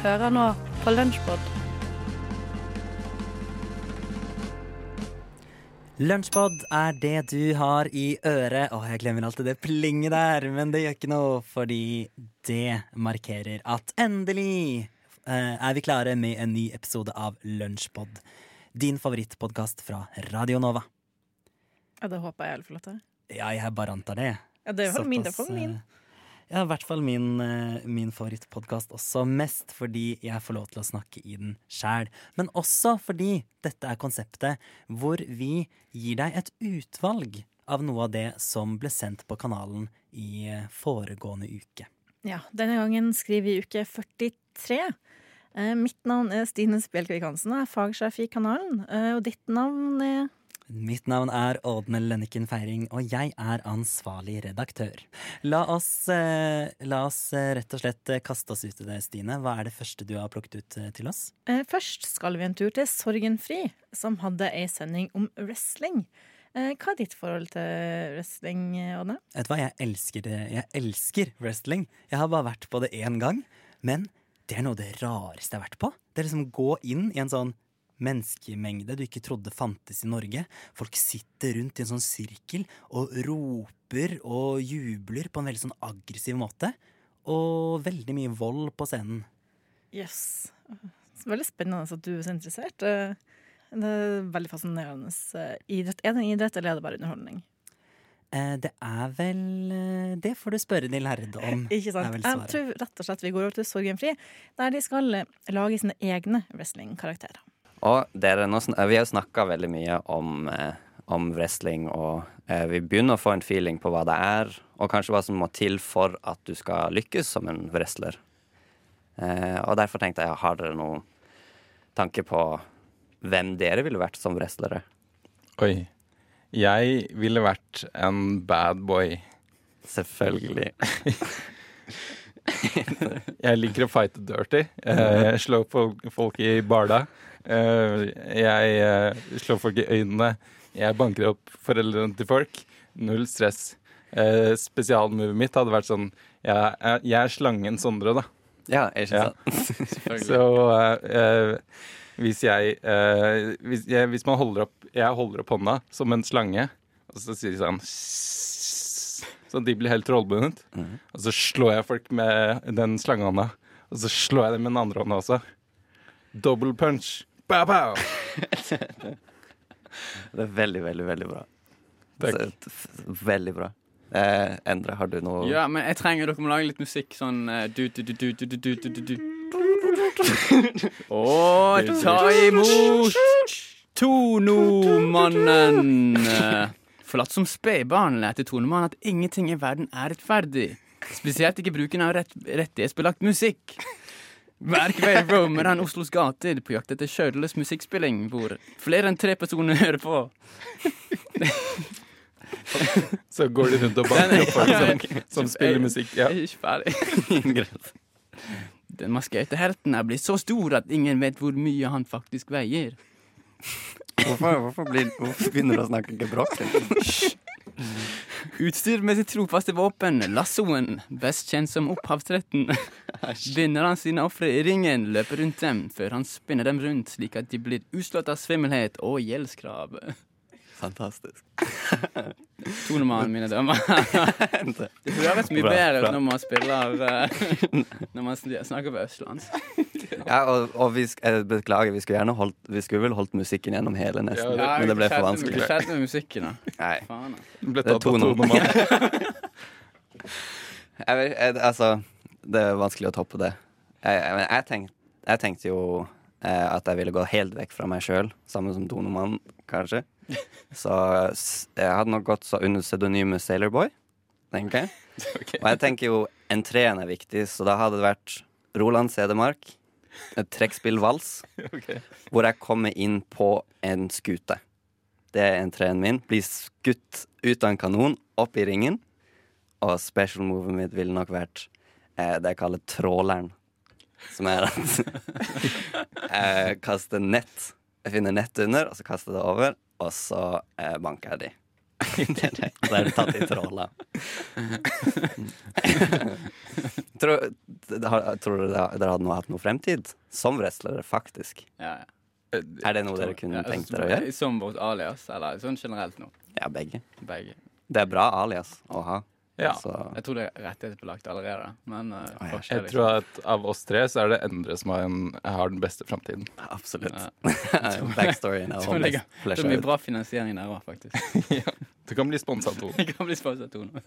Hører nå på Lunsjpod. Lunsjpod er det du har i øret. Å, jeg glemmer alltid det plinget der, men det gjør ikke noe, fordi det markerer at endelig eh, er vi klare med en ny episode av Lunsjpod. Din favorittpodkast fra Radio Nova. Ja, det håper jeg iallfall at det er. Ja, jeg bare antar det. Ja, det er i hvert fall min. Ja, i hvert fall min, eh, min favorittpodkast også. Mest fordi jeg får lov til å snakke i den sjæl. Men også fordi dette er konseptet hvor vi gir deg et utvalg av noe av det som ble sendt på kanalen i eh, foregående uke. Ja, denne gangen skriver vi uke 43. Eh, mitt navn er Stine Spjelkvik Hansen, og er fagsjef i kanalen. Og ditt navn er Mitt navn er Ådne Lønniken Feiring, og jeg er ansvarlig redaktør. La oss, eh, la oss eh, rett og slett eh, kaste oss ut i det, Stine. Hva er det første du har plukket ut til oss? Først skal vi en tur til Sorgenfri, som hadde ei sending om wrestling. Hva er ditt forhold til wrestling, Ådne? Vet du hva, jeg elsker det. Jeg elsker wrestling. Jeg har bare vært på det én gang, men det er noe av det rareste jeg har vært på. Det er liksom gå inn i en sånn menneskemengde du ikke trodde fantes i Norge. Folk sitter rundt i en sånn sirkel og roper og jubler på en veldig sånn aggressiv måte. Og veldig mye vold på scenen. Yes. Veldig spennende at du er så interessert. Det er veldig fascinerende eh, idrett. Er det en idrett, eller er det bare underholdning? Eh, det er vel eh, Det får du spørre de lærde om. Ikke sant? Jeg tror rett og slett vi går over til Sorgenfri, der de skal lage sine egne wrestlingkarakterer. Og dere, nå, sn- vi har snakka veldig mye om, eh, om wrestling, og eh, vi begynner å få en feeling på hva det er, og kanskje hva som må til for at du skal lykkes som en wrestler. Eh, og derfor tenkte jeg, har dere noen tanke på hvem dere ville vært som wrestlere? Oi. Jeg ville vært en bad boy. Selvfølgelig. Jeg liker å fighte dirty. Eh, Jeg slår folk, folk i barda. Eh, Jeg eh, slår folk i øynene. Jeg banker opp foreldrene til folk. Null stress. Eh, Spesialmovet mitt hadde vært sånn Jeg jeg er slangen Sondre, da. Ja, ikke Ja. Så uh, eh, hvis jeg, uh, hvis jeg Hvis man holder opp Jeg holder opp hånda som en slange, og så sier de sånn så de blir helt trollbundet. Mm. Og så slår jeg folk med den slangehånda. Og så slår jeg dem med den andre hånda også. Double punch. Bow, bow. det er veldig, veldig, veldig bra. Takk. Veldig bra. Eh, Endre, har du noe Ja, men jeg trenger dere må lage litt musikk sånn eh, du, du, du, du, du, du, du, du. Og ta imot Tonomannen. Forlatt som spedbarn lærte Tonemann at ingenting i verden er rettferdig. Spesielt ikke bruken av rett, rettighetsbelagt musikk. Hver kveld roamer han Oslos gater på jakt etter skjødeles musikkspilling, hvor flere enn tre personer hører på. Så går de rundt og banker opp folk som, som spiller musikk. Ja. Jeg er ikke ferdig. Den maskerte helten er blitt så stor at ingen vet hvor mye han faktisk veier. Hvorfor, hvorfor, blir, hvorfor begynner du å snakke gebrokkent? Utstyrt med sitt trofaste våpen, lassoen, best kjent som opphavsretten, binder han sine ofre i ringen, løper rundt dem, før han spinner dem rundt slik at de blir uslått av svimmelhet og gjeldskrav. Fantastisk. Tonemann, mine damer. Det høres mye Bra, bedre ut når man spiller eh, Når man snakker på østlands. Ja, og, og vi, sk- jeg beklager, vi skulle gjerne holdt Vi skulle vel holdt musikken gjennom hele, nesten. Ja, men det ble for vanskelig. Hva skjedde med musikken, da? Nei. Faen, da. Ble Det er tatt av Tono. Jeg, vet- jeg, altså, det er vanskelig å toppe det. Jeg, jeg, jeg, tenk, jeg tenkte jo eh, at jeg ville gå helt vekk fra meg sjøl, samme som Donoman, kanskje. Så jeg hadde nok gått så under pseudonymet Sailorboy, tenker jeg. Og jeg tenker jo entreen er viktig, så da hadde det vært Roland Sedemark, trekkspillvals, hvor jeg kommer inn på en skute. Det er entreen min. Blir skutt ut av en kanon, opp i ringen. Og special movet mitt ville nok vært eh, det jeg kaller tråleren. Som er at jeg kaster nett. Jeg finner nett under, og så kaster jeg det over, og så eh, banker jeg de. det, det, det er tatt i tråla. tror, tror dere dere hadde hatt noe fremtid som wrestlere, faktisk? Ja, ja. Er det noe dere kunne Ja, tenkt dere å gjøre? Som vårt alias, eller sånn generelt nå. Ja, begge. Begge. Det er bra alias å ha. Ja. Så, Jeg tror det er rettighetsbelagt allerede, men uh, ja. forskjell, Jeg tror at av oss tre så er det Endre som har, en, har den beste framtiden. absolutt. Ja. Backstoryen er ligger- Det er mye bra finansiering der òg, faktisk. Du kan bli sponsa to. Jeg kan bli sponsa to nå.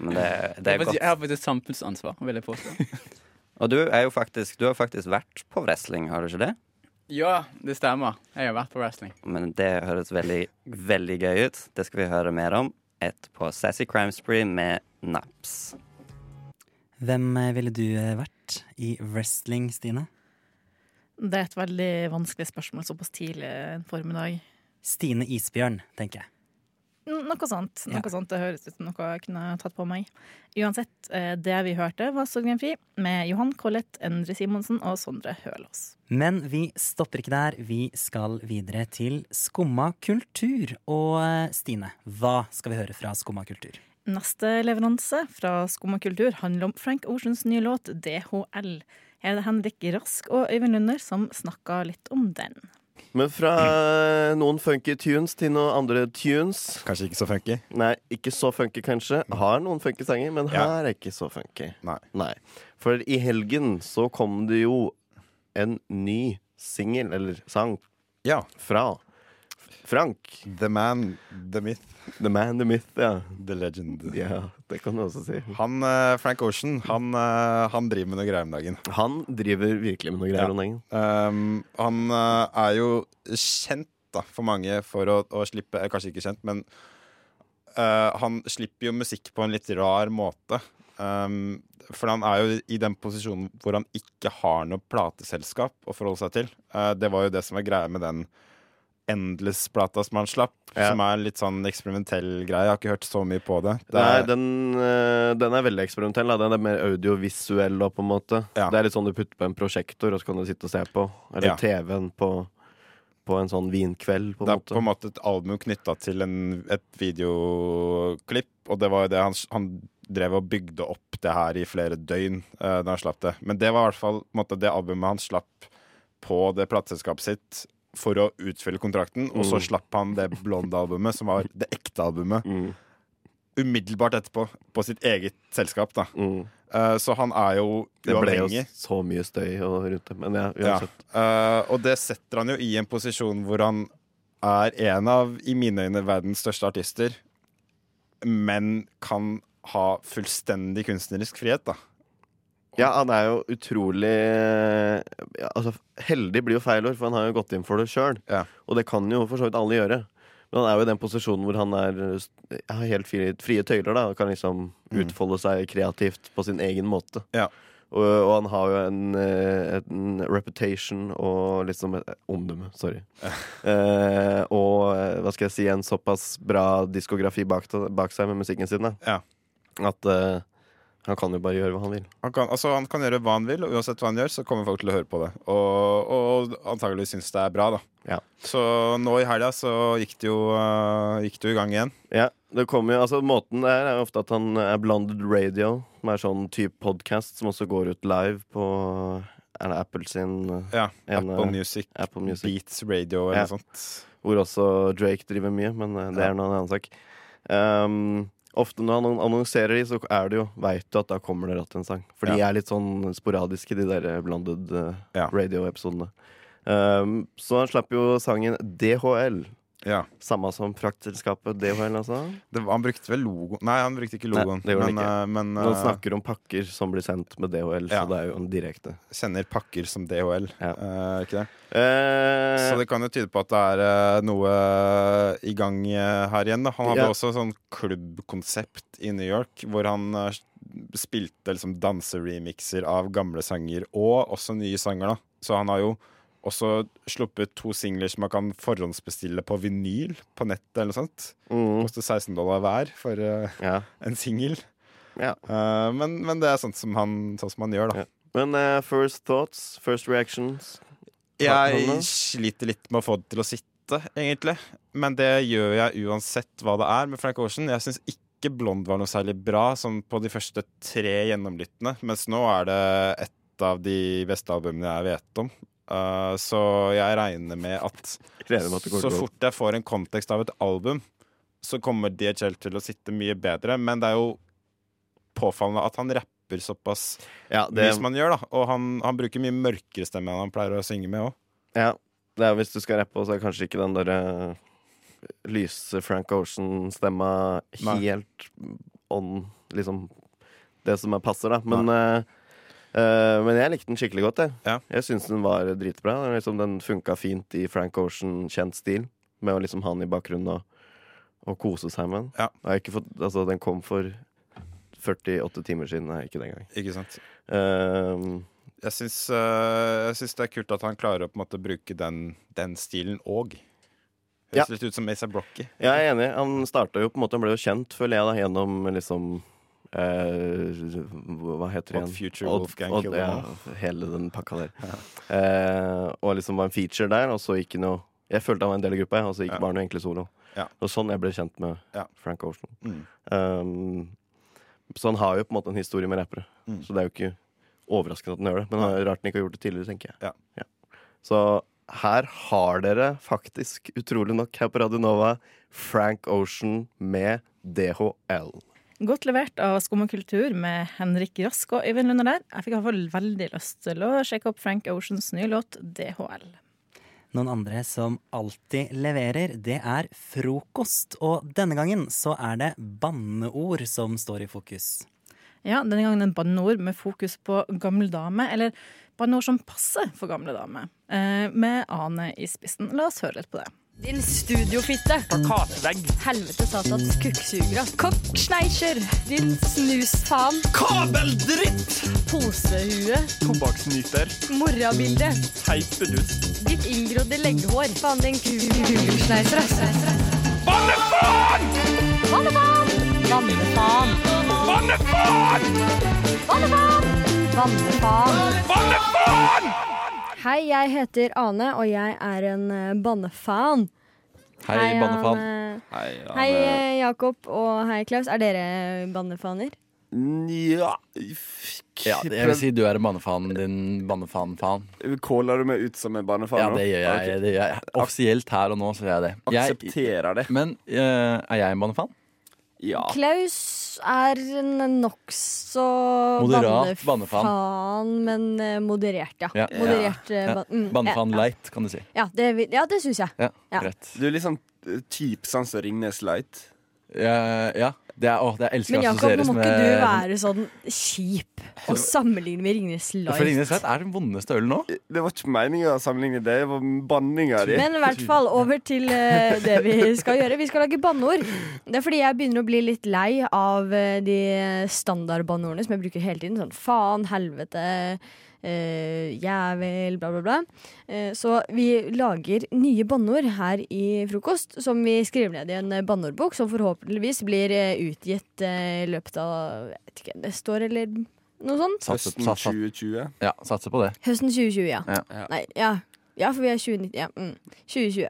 Men det, det er Jeg godt. har faktisk samfunnsansvar, vil jeg påstå. Og du er jo faktisk Du har faktisk vært på wrestling, har du ikke det? Ja, det stemmer. Jeg har vært på wrestling. Men det høres veldig, veldig gøy ut. Det skal vi høre mer om etterpå. Sassy Crime Spree med Naps. Hvem eh, ville du eh, vært i wrestling, Stine? Det er et veldig vanskelig spørsmål såpass tidlig en formiddag. Stine Isbjørn, tenker jeg. Mm, Noe sånt. Ja. Sånt. Det høres ut som noe jeg kunne tatt på meg. Uansett, eh, det vi hørte, var Sorgenfri med Johan Collett, Endre Simonsen og Sondre Hølås. Men vi stopper ikke der. Vi skal videre til Skumma kultur. Og eh, Stine, hva skal vi høre fra Skumma kultur? Neste leveranse fra Skumma kultur handler om Frank Oceans nye låt DHL. Her er det Henrik Rask og Øyvind Lunder som snakker litt om den. Men fra noen funky tunes til noen andre tunes. Kanskje ikke så funky. Nei, ikke så funky, kanskje. Har noen funky sanger, men Ja. her er ikke så funky. Nei. For i helgen så kom det jo en ny singel, eller sang, Ja. fra Frank. The man, the myth, The man, the myth, ja. the legend. Ja, det kan du også si. Han, eh, Frank Ocean, han, eh, han driver med noe greier om dagen. Han driver virkelig med noe greier Ja. om dagen. Um, han eh, er jo kjent da, for mange for å, å slippe Eller kanskje ikke kjent, men eh, han slipper jo musikk på en litt rar måte. Um, for han er jo i den posisjonen hvor han ikke har noe plateselskap å forholde seg til. Eh, det var jo det som var greia med den Endless-plata som han slapp, Ja. som er litt sånn eksperimentell greie. Jeg har ikke hørt så mye på det. det Nei, den, eh, den er veldig eksperimentell. Da. Den er mer audiovisuell da, på en måte. Ja. Det er litt sånn du putter på en prosjektor, og så kan du sitte og se på. Eller Ja. TV-en på, på en sånn vinkveld, på det er måte. på en måte et album knytta til en, et videoklipp, og det var jo det han, han drev og bygde opp det her i flere døgn uh, da han slapp det. Men det var i hvert fall måte, det albumet han slapp på det plateselskapet sitt for å utfylle kontrakten, og så Mm. slapp han det Blonde-albumet, som var det ekte albumet, Mm, umiddelbart etterpå, på sitt eget selskap. da. Eh, så han er jo Det ble jo så mye støy rundt det. Men ja, Ja. uansett. Eh, og det setter han jo i en posisjon hvor han er en av, i mine øyne, verdens største artister, men kan ha fullstendig kunstnerisk frihet, da. Ja, han er jo utrolig ja, altså, Heldig blir jo feil ord, for han har jo gått inn for det sjøl. Ja. Og det kan jo for så vidt alle gjøre. Men han er jo i den posisjonen hvor han er har helt frie, frie tøyler da og kan liksom Mm. utfolde seg kreativt på sin egen måte. Ja. Og, og han har jo en, eh, en reputation og liksom et omdømme, sorry. Eh, og eh, hva skal jeg si, en såpass bra diskografi bak, bak seg med musikken sin, da. Ja. At eh, han kan jo bare gjøre hva han vil. Han kan, altså, han kan gjøre hva han vil, og uansett hva han gjør, så kommer folk til å høre på det. Og, og antagelig synes det er bra, da. Ja. Så nå i helga så gikk det jo, uh, gikk det jo i gang igjen. Ja, det kommer jo, altså Måten det er, er ofte at han er blonded radio, som er sånn type podcast som også går ut live på er det Apple sin eh, Ja, En, Apple eh, Music, Apple Music. Beats Radio eller Ja. noe sånt. Hvor også Drake driver mye, men det er nå en annen sak. Um, ofte når han annonserer de, så er det jo Veit du at da kommer det rått en sang. For de Ja. er litt sånn sporadiske, de der blandede eh, Ja. radio-episodene. Um, så han slapp jo sangen DHL. Ja. Samme som fraktselskapet DHL, altså. Det, han brukte vel logo Nei, han brukte ikke Nei, logoen. han men ikke. eh, men uh, Nå snakker om pakker som blir sendt med DHL, Ja. så det er jo en direkte. kjenner pakker som DHL. Ja. uh, ikke det? Uh, Så det kan jo tyde på at det er eh, noe i gang eh, her igjen. Da. Han hadde Ja. også sånn klubbkonsept i New York, hvor han eh, spilte liksom danseremixer av gamle sanger, og også nye sanger. da Så han har jo også sluppet to singler som man kan forhåndsbestille på vinyl på nettet. eller noe sånt mm, Koster 16 dollar hver for uh, ja. en singel. Ja. Uh, men, men det er sånt som han, sånn som han gjør, da. Ja. Men uh, first thoughts, first reactions Jeg sliter litt med å få det til å sitte. egentlig. Men det gjør jeg uansett hva det er med Frank Ocean. Jeg syns ikke Blond var noe særlig bra, som på de første tre gjennomlyttene. Mens nå er det et av de beste albumene jeg vet om. Uh, så jeg regner med at Regner med at så fort jeg får en kontekst av et album, så kommer DHL til å sitte mye bedre. Men det er jo påfallende at han rapper såpass Ja, mye som han gjør, da. Og han, han bruker mye mørkere stemme enn han pleier å synge med òg. ja, det er hvis du skal rappe, så er det kanskje ikke den derre lyse Frank Ocean-stemma helt on liksom det som er passer, da. Men, eh, eh, men jeg likte den skikkelig godt, jeg. Ja. Jeg syns den var dritbra. Den Liksom, den funka fint i Frank Ocean-kjent stil, med å liksom ha den i bakgrunnen og, og kose seg med den. Ja. Jeg har ikke fått, altså, den kom for 48 timer siden, nei, ikke den gang. Ikke sant? Uh, Jeg syns, uh, jeg syns det er kult at han klarer å måte bruke den, den stilen òg. Ja. Høres litt ut som A$AP Rocky. Jeg er enig. Han starta jo på en måte Han ble jo kjent, føler jeg, da, gjennom liksom eh, Hva heter det Odd igjen? Future, Odd- Wolfgang Odd- ja, hele den pakka der. Eh, og liksom var en feature der, og så gikk han jo Jeg følte han var en del av gruppa, og så gikk Ja. bare noe enkle solo. Ja. Og sånn jeg ble kjent med Ja. Frank Ocean. Mm. Um, så han har jo på en måte en historie med rappere, Mm. så det er jo ikke overraskende at han gjør det. Men det er rart han ikke har gjort det tidligere, tenker jeg. Ja. Så her har dere faktisk, utrolig nok, her på Radio Nova, Frank Ocean med DHL. Godt levert av Skum og kultur med Henrik Rask og Øyvind Lunder der. Jeg fikk i hvert fall veldig lyst til å sjekke opp Frank Oceans nye låt DHL. Noen andre som alltid leverer, det er frokost. Og denne gangen så er det banneord som står i fokus. Ja, denne gangen en banneord med fokus på gamle dame, eller banneord som passer for gamle dame. Eh, med Ane i spissen. La oss høre litt på det. Din studiofitte. Plakatvegg. Helvete satans kukksugere. Kokksneisjer. Din snusfaen. Kabeldritt. Posehue. Tobakksnyter. Morrabilde. Teipedust. Ditt inngrodde legghår. Faen, din kuksneiser. Bannefaen! Vannefaen! Vannefaen. Bannefaen! Vannefaen! Vannefaen. Bannefaen! Hei, jeg heter Ane, og jeg er en uh, bannefan. Hei, bannefan. Ane. Hei, Hei, eh, Jakob, og hei, Klaus. Er dere bannefaner? Ja Ja, jeg vil si du er en bannefan, din bannefan-fan. Kåler du meg ut som en bannefan Ja, det gjør jeg. Det gjør jeg. Offisielt her og nå så gjør jeg det. Jeg, Aksepterer det. men uh, er jeg en bannefan? Ja. Klaus er en nokså Moderat bannefan. bannefan, men eh, moderert, ja. Ja. Moderert eh, Ja. ban mm, Bannefan ja, light, kan du si. Ja, det, ja, det syns jeg. Ja, Ja. Du er litt sånn typ kjip, sånn som Ringnes Light. Ja, ja. Det er, å, det er elsker Men Jakob, nå må med ikke du være sånn kjip og sammenligne med Ringnes Light. For Ringnes Light. Er den vondeste ølen nå. Det var ikke meninga å sammenligne det, det var banninga di. Men i hvert fall over til eh, det vi skal gjøre. Vi skal lage banneord. Det er fordi jeg begynner å bli litt lei av eh, de standardbanneordene som jeg bruker hele tiden. Sånn faen, helvete, eh, jævel, bla, bla, bla. Eh, så vi lager nye banneord her i frokost, som vi skriver ned i en eh, banneordbok, som forhåpentligvis blir eh, utgitt eh, i løpet av jeg vet ikke, neste år eller noe sånt. Høsten 2020. ja, satser på det. Høsten 2020, ja. Ja. Nei, ja. ja, for vi er 2019. Ja, mm. 2020.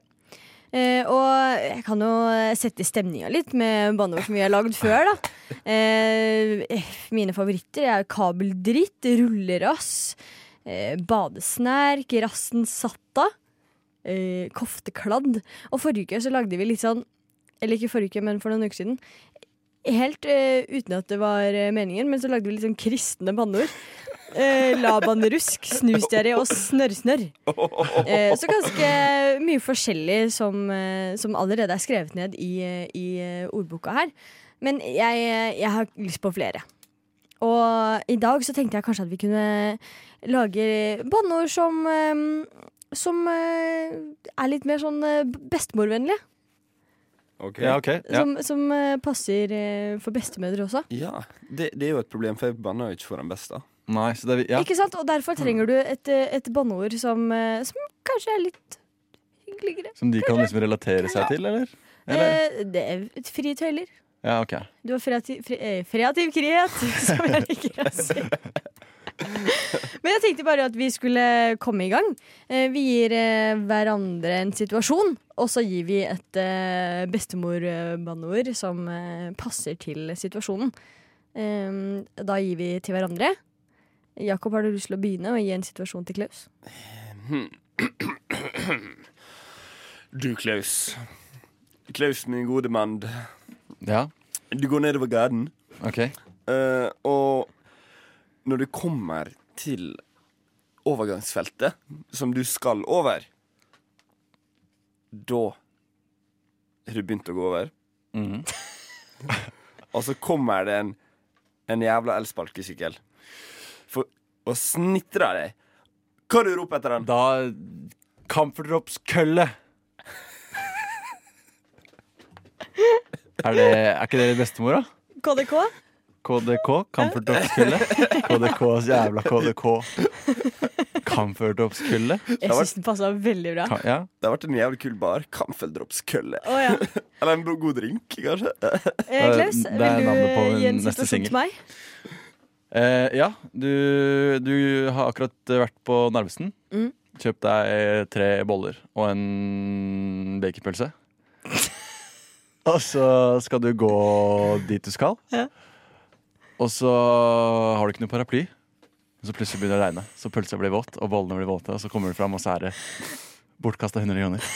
Eh, og jeg kan jo sette stemninga litt med banneord som vi har lagd før, da. Eh, mine favoritter er kabeldritt, rullerass, eh, badesnerk, rassen satta, eh, koftekladd. Og forrige uke så lagde vi litt sånn Eller ikke forrige uke, men for noen uker siden. Helt eh, uten at det var eh, meningen, men så lagde vi litt sånn kristne banneord. Eh, Labanrusk, snusdiaré og snørrsnørr. Eh, så ganske mye forskjellig som, eh, som allerede er skrevet ned i, i eh, ordboka her. Men jeg, jeg har lyst på flere. Og i dag så tenkte jeg kanskje at vi kunne lage banneord som eh, Som er litt mer sånn bestemorvennlige. Okay. Ja, okay. Ja. Som, som passer for bestemødre også. Ja, det, det er jo et problem, for jeg banner jo ikke for den beste. Nei, så det, er- ja. Ikke sant? Og derfor trenger du et, eh, et banneord som, eh, som kanskje er litt hyggeligere. Som de kan liksom relatere seg til, eller? eller? Eh, det er et frie tøyler. Ja, ok. Du har kreativ, fri, eh, frihet, som jeg liker å si. Men jeg tenkte bare at vi skulle komme i gang. Eh, Vi gir eh, hverandre en situasjon, og så gir vi et eh, bestemor-banneord som eh, passer til situasjonen. Eh, Da gir vi til hverandre. Jakob, har du lyst til å begynne og gi en situasjon til Klaus? Du, Klaus. Klaus, min gode mann. Ja, Du går nedover gaten, OK. Uh, og når du kommer til overgangsfeltet som du skal over, da har du begynt å gå over. Mm. Og så kommer det en, en jævla elsparkesykkel For å snitre deg. Hva du roper etter den? Da Camphordrops-kølle. Er, det, er ikke det bestemor, da? KDK? KDK? Camphordrops-kølle? KDKs jævla KDK. Camphordrops-kølle? Jeg syns den passa veldig bra. Ka- Ja. Det har vært en jævlig kul bar. Kamfeldropskølle. Oh, ja. Eller en god drink, kanskje. Eh, Klaus, er vil du gi en situasjon til meg? Eh, ja, du, du har akkurat vært på Narvesen. Mm. Kjøpt deg tre boller og en baconpølse. og så skal du gå dit du skal. Ja. Og så har du ikke noe paraply. Så plutselig begynner det å regne. Så pølsa blir våt, og bollene blir våte. Og så kommer du fram, og så er det bortkasta 100 kroner.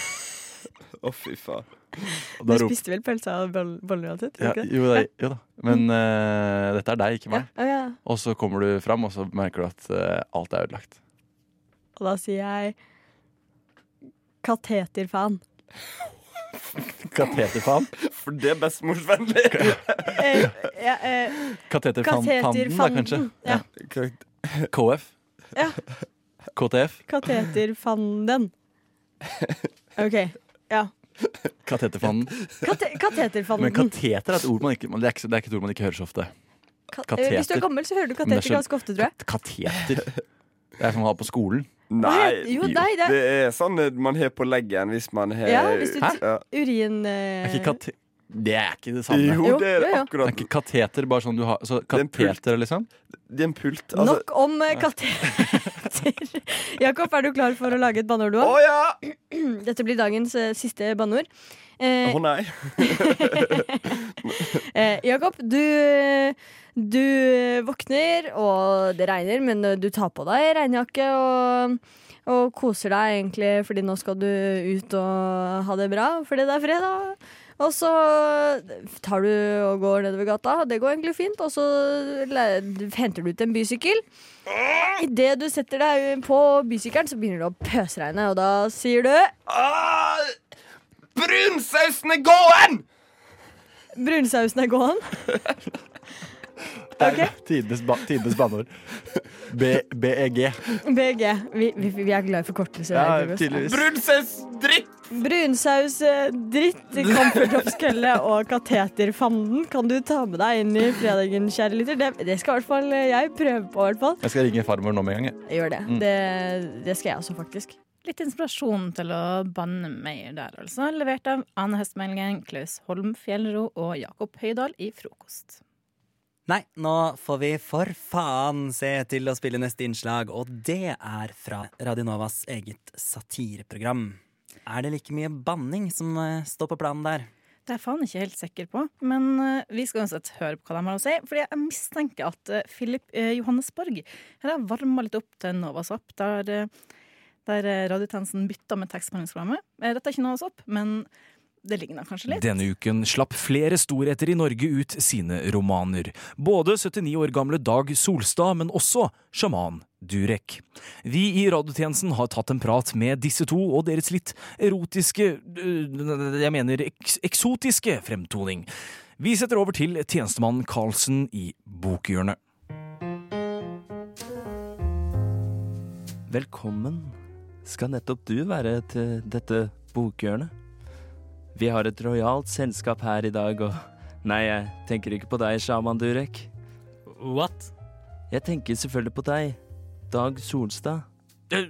Å, fy faen. Du da spiste vel pølsa av bollen boller uansett? ja, jo, det, jo da. Men uh, dette er deg, ikke meg. Ja, ja. Og så kommer du fram, og så merker du at uh, alt er ødelagt. Og da sier jeg kateterfan. Kateterfan. For det er bestemorsvennlig. Eh, ja, eh, Kateterfanden, da, kanskje. Ja. KF. Ja. KTF. Kateterfanden. OK. Ja. Kateterfanden. Kate kateterfanden. Men kateter er et ord man ikke, det er ikke, det er ikke et ord man ikke hører så ofte. Ka- kateter. eh, Hvis du er gammel, så hører du er kateter så- ganske ofte, tror jeg. Kateter. Det er som å ha på skolen. Nei, Jo, nei, det- det er sånn man har på leggen hvis man har Ja, hvis Hæ? Ja. Urin Er eh, ikke kate det er ikke det samme. Jo, det er jo, jo. Det er akkurat ikke kateter, bare sånn du har Så er kateter, liksom? Det er en pult. Altså, Nok om eh, kateter. Jakob, er du klar for å lage et banneord du Å Oh, ja! Dette blir dagens eh, siste banneord. Eh, Å nei. eh, Jakob, du, du våkner, og det regner, men du tar på deg regnjakke og, og koser deg egentlig, fordi nå skal du ut og ha det bra, fordi det er fredag. Og så tar du og går nedover gata. Det går egentlig fint. Og så henter du ut en bysykkel. Idet du setter deg på bysykkelen, så begynner det å pøsregne, og da sier du Ah, Brunsausen er gåen! Brunsausen er gåen. Ok. Tidenes, ba tidenes banneord. BEG. BEG. Vi, vi, vi er glad i forkortelser. Ja. Brunsaus dritt! Brunsaus, dritt, kamferdroppskølle og kateterfanden kan du ta med deg inn i fredagen, kjære lytter. Det, det skal i hvert fall jeg prøve på. hvert fall Jeg skal ringe farmor nå med en gang. jeg. Gjør det. Mm. det. Det skal jeg også, faktisk. Litt inspirasjon til å banne mer der, altså. Levert av Ane Høstmeldingen, Klaus Holm Fjellro og Jakob Høydahl i Frokost. Nei, nå får vi for faen se til å spille neste innslag, og det er fra Radionovas eget satireprogram. Er det like mye banning som eh, står på planen der? Det er faen ikke helt sikker på, men eh, vi skal uansett høre på hva de har å si. Fordi jeg mistenker at eh, Philip eh, Johannesborg her har varma litt opp til Novas app, der, eh, der eh, radiotjenesten bytta med tekstmeldingsprogrammet. Eh, Dette er ikke Novas app, men det ligna kanskje litt. Denne uken slapp flere storheter i Norge ut sine romaner. Både 79 år gamle Dag Solstad, men også sjaman Durek. Vi i radiotjenesten har tatt en prat med disse to og deres litt erotiske øh, Jeg mener eks eksotiske fremtoning. Vi setter over til tjenestemann Karlsen i Bokhjørnet. Velkommen skal nettopp du være til dette bokhjørnet. Vi har et rojalt selskap her i dag, og nei, jeg tenker ikke på deg, sjaman Durek. What? Jeg tenker selvfølgelig på deg, Dag Solstad. Eh,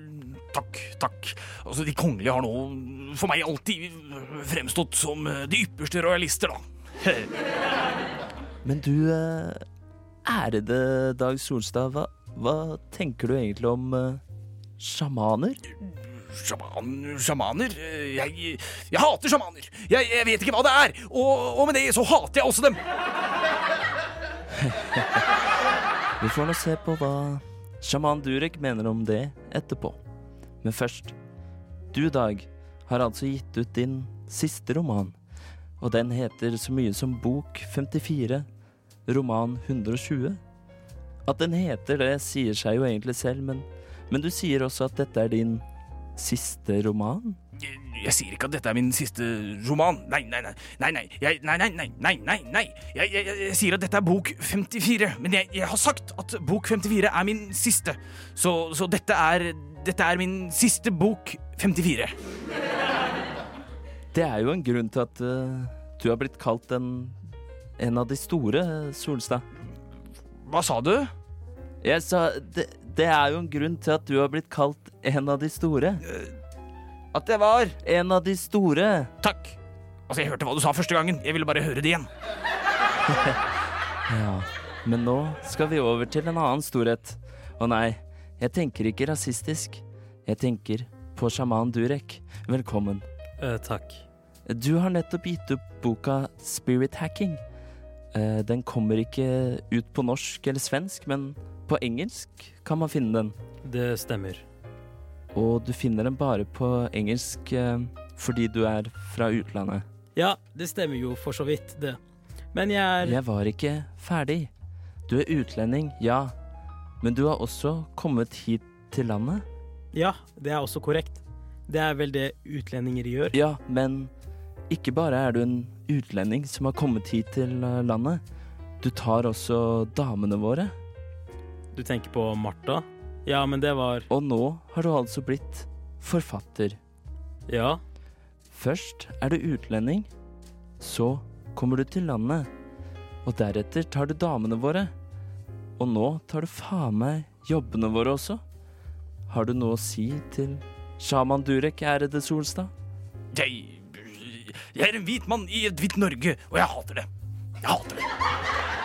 takk, takk. Altså, de kongelige har nå for meg alltid fremstått som eh, de ypperste rojalister, da. Men du, eh, ærede Dag Solstad, hva, hva tenker du egentlig om uh, sjamaner? Sjaman, sjamaner? Jeg, jeg hater sjamaner! Jeg, jeg vet ikke hva det er! Og, og med det så hater jeg også dem! Vi får nå se på hva sjaman Durek mener om det etterpå. Men først, du Dag har altså gitt ut din siste roman. Og den heter så mye som Bok 54, roman 120. At den heter det, sier seg jo egentlig selv, men, men du sier også at dette er din siste roman? Jeg, jeg sier ikke at dette er min siste roman. Nei, nei, nei. Nei, nei. Jeg, nei, nei, nei, nei, nei, nei. Jeg, jeg, jeg, sier at dette er bok 54. Men jeg har sagt at bok 54 er min siste. Så, så dette er Dette er min siste bok 54. Det er jo en grunn til at uh, du har blitt kalt en, en av de store, Solstad. Hva sa du? Jeg sa det, det er jo en grunn til at du har blitt kalt en av de store. At jeg var En av de store. Takk. Altså, jeg hørte hva du sa første gangen. Jeg ville bare høre det igjen. Ja, men nå skal vi over til en annen storhet. Og nei, jeg tenker ikke rasistisk. Jeg tenker på sjaman Durek. Velkommen. Eh, takk. Du har nettopp gitt opp boka Spirit Hacking. Eh, Den kommer ikke ut på norsk eller svensk, men på engelsk kan man finne den. Det stemmer. Og du finner den bare på engelsk eh, fordi du er fra utlandet. Ja, det stemmer jo for så vidt, det. Men jeg er Jeg var ikke ferdig. Du er utlending, ja. Men du har også kommet hit til landet. Ja, det er også korrekt. Det er vel det utlendinger gjør. Ja, men ikke bare er du en utlending som har kommet hit til eh, landet. Du tar også damene våre. Du tenker på Martha? Ja, men det var Og nå har du altså blitt forfatter. Ja. Først er du utlending, så kommer du til landet, og deretter tar du damene våre. Og nå tar du faen meg jobbene våre også. Har du noe å si til sjaman Durek, ærede Solstad? Jeg Jeg er en hvit mann i et hvitt Norge, og jeg hater det. Jeg hater det.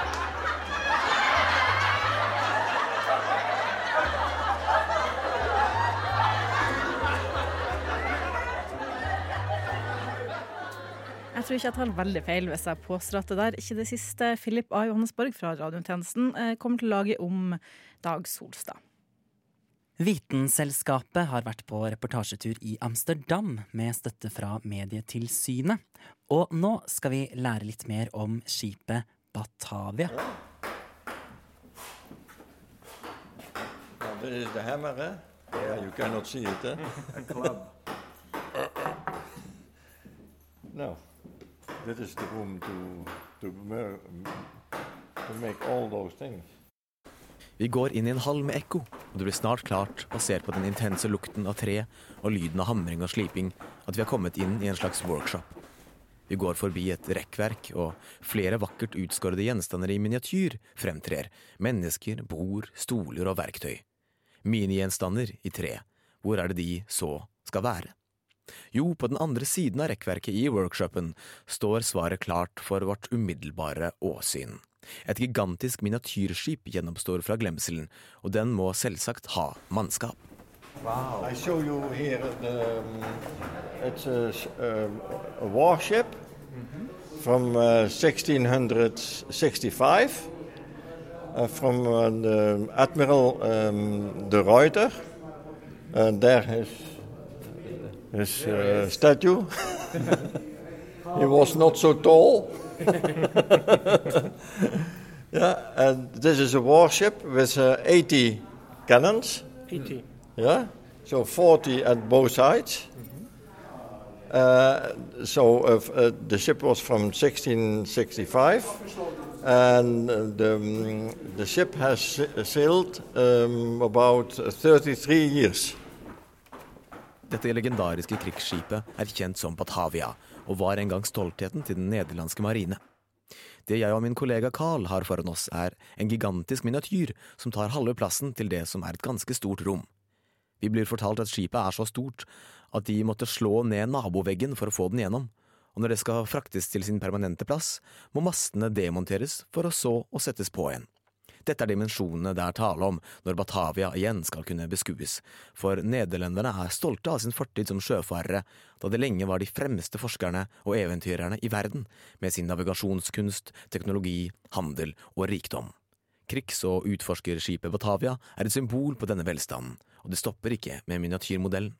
Tror ikke jeg tar veldig feil hvis jeg påstår at det der ikke det siste Philip A. Johannesborg fra Radiotjenesten eh, kommer til å lage om Dag Solstad. Vitenselskapet har vært på reportasjetur i Amsterdam med støtte fra Medietilsynet. Og nå skal vi lære litt mer om skipet Batavia. Det er det her, eh? Yeah, you cannot see it, eh? A club. no, that is the room to to, to make all those things. Vi går inn i en hall med ekko, og det blir snart klart, basert på den intense lukten av tre og lyden av hamring og sliping, at vi har kommet inn i en slags workshop. Vi går forbi et rekkverk, og flere vakkert utskårede gjenstander i miniatyr fremtrer. Mennesker, bord, stoler og verktøy. Minigjenstander i tre. Hvor er det de så skal være? Jo, på den andre siden av rekkverket i workshopen står svaret klart for vårt umiddelbare åsyn. Et gigantisk miniatyrskip gjennomstår fra glemselen, og den må selvsagt ha mannskap. I show you here the, um, it's a, s- um, a warship from uh, 1665 uh, from uh, Admiral um, de Ruyter. Uh, there his, his uh, statue. he was not so tall. yeah, and this is a warship with uh, 80 cannons. 80. Yeah, so 40 at both sides. Uh, so uh, f- uh, the ship was from 1665, and uh, the, um, the ship has sailed um, about 33 years. Dette legendariske krigsskipet er kjent som Batavia, og var en gang stoltheten til den nederlandske marine. Det jeg og min kollega Carl har foran oss, er en gigantisk miniatyr som tar halve plassen til det som er et ganske stort rom. Vi blir fortalt at skipet er så stort at de måtte slå ned naboveggen for å få den gjennom, og når det skal fraktes til sin permanente plass, må mastene demonteres for å så å settes på igjen. Dette er dimensjonene det er tale om når Batavia igjen skal kunne beskues, for nederlenderne er stolte av sin fortid som sjøfarere, da de lenge var de fremste forskerne og eventyrerne i verden, med sin navigasjonskunst, teknologi, handel og rikdom. Krigs- og utforskerskipet Batavia er et symbol på denne velstanden, og det stopper ikke med miniatyrmodellen.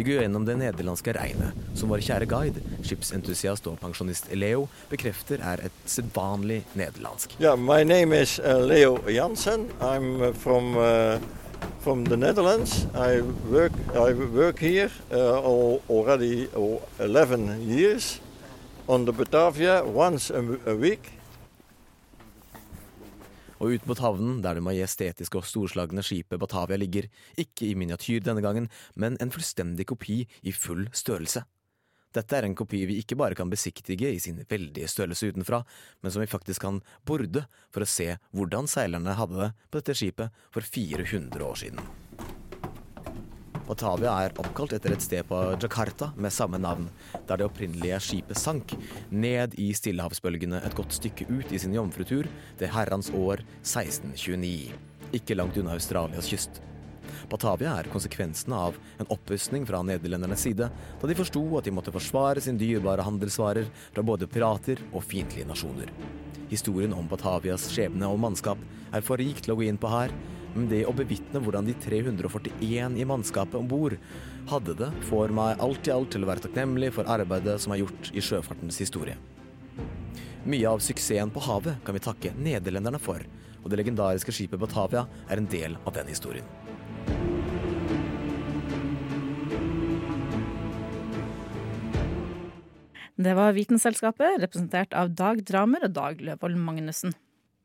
Vi går gjennom det nederlandske regnet, som vår kjære guide, skipsentusiast og pensjonist Leo, bekrefter er et sedvanlig nederlandsk. Yeah, name is uh, Leo Jansen. I'm uh, from uh, from the Netherlands. I work I work here uh, already oh, 11 years on Batavia once a, a week. Og ut mot havnen, der det majestetiske og storslagne skipet Batavia ligger, ikke i miniatyr denne gangen, men en fullstendig kopi i full størrelse. Dette er en kopi vi ikke bare kan besiktige i sin veldige størrelse utenfra, men som vi faktisk kan borde for å se hvordan seilerne hadde det på dette skipet for 400 år siden. Batavia er oppkalt etter et sted på Jakarta med samme navn, der det opprinnelige skipet sank ned i stillehavsbølgene et godt stykke ut i sin jomfrutur det herrens år 1629, ikke langt unna Australias kyst. Batavia er konsekvensene av en opprustning fra nederlendernes side, da de forsto at de måtte forsvare sin dyrebare handelsvarer fra både pirater og fiendtlige nasjoner. Historien om Batavias skjebne og mannskap er for rik til å gå inn på her, men det å bevitne hvordan de 341 i mannskapet om bord hadde det, får meg alt i alt til å være takknemlig for arbeidet som er gjort i sjøfartens historie. Mye av suksessen på havet kan vi takke nederlenderne for, og det legendariske skipet Batavia er en del av den historien. Det var Vitenselskapet, representert av Dag Dramer og Dag Løvold Magnussen.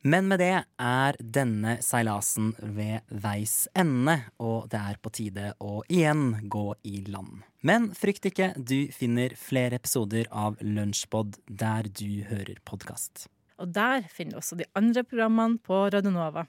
Men med det er denne seilasen ved veis ende, og det er på tide å igjen gå i land. Men frykt ikke, du finner flere episoder av Lunsjpod der du hører podkast. Og der finner du også de andre programmene på Radio Nova.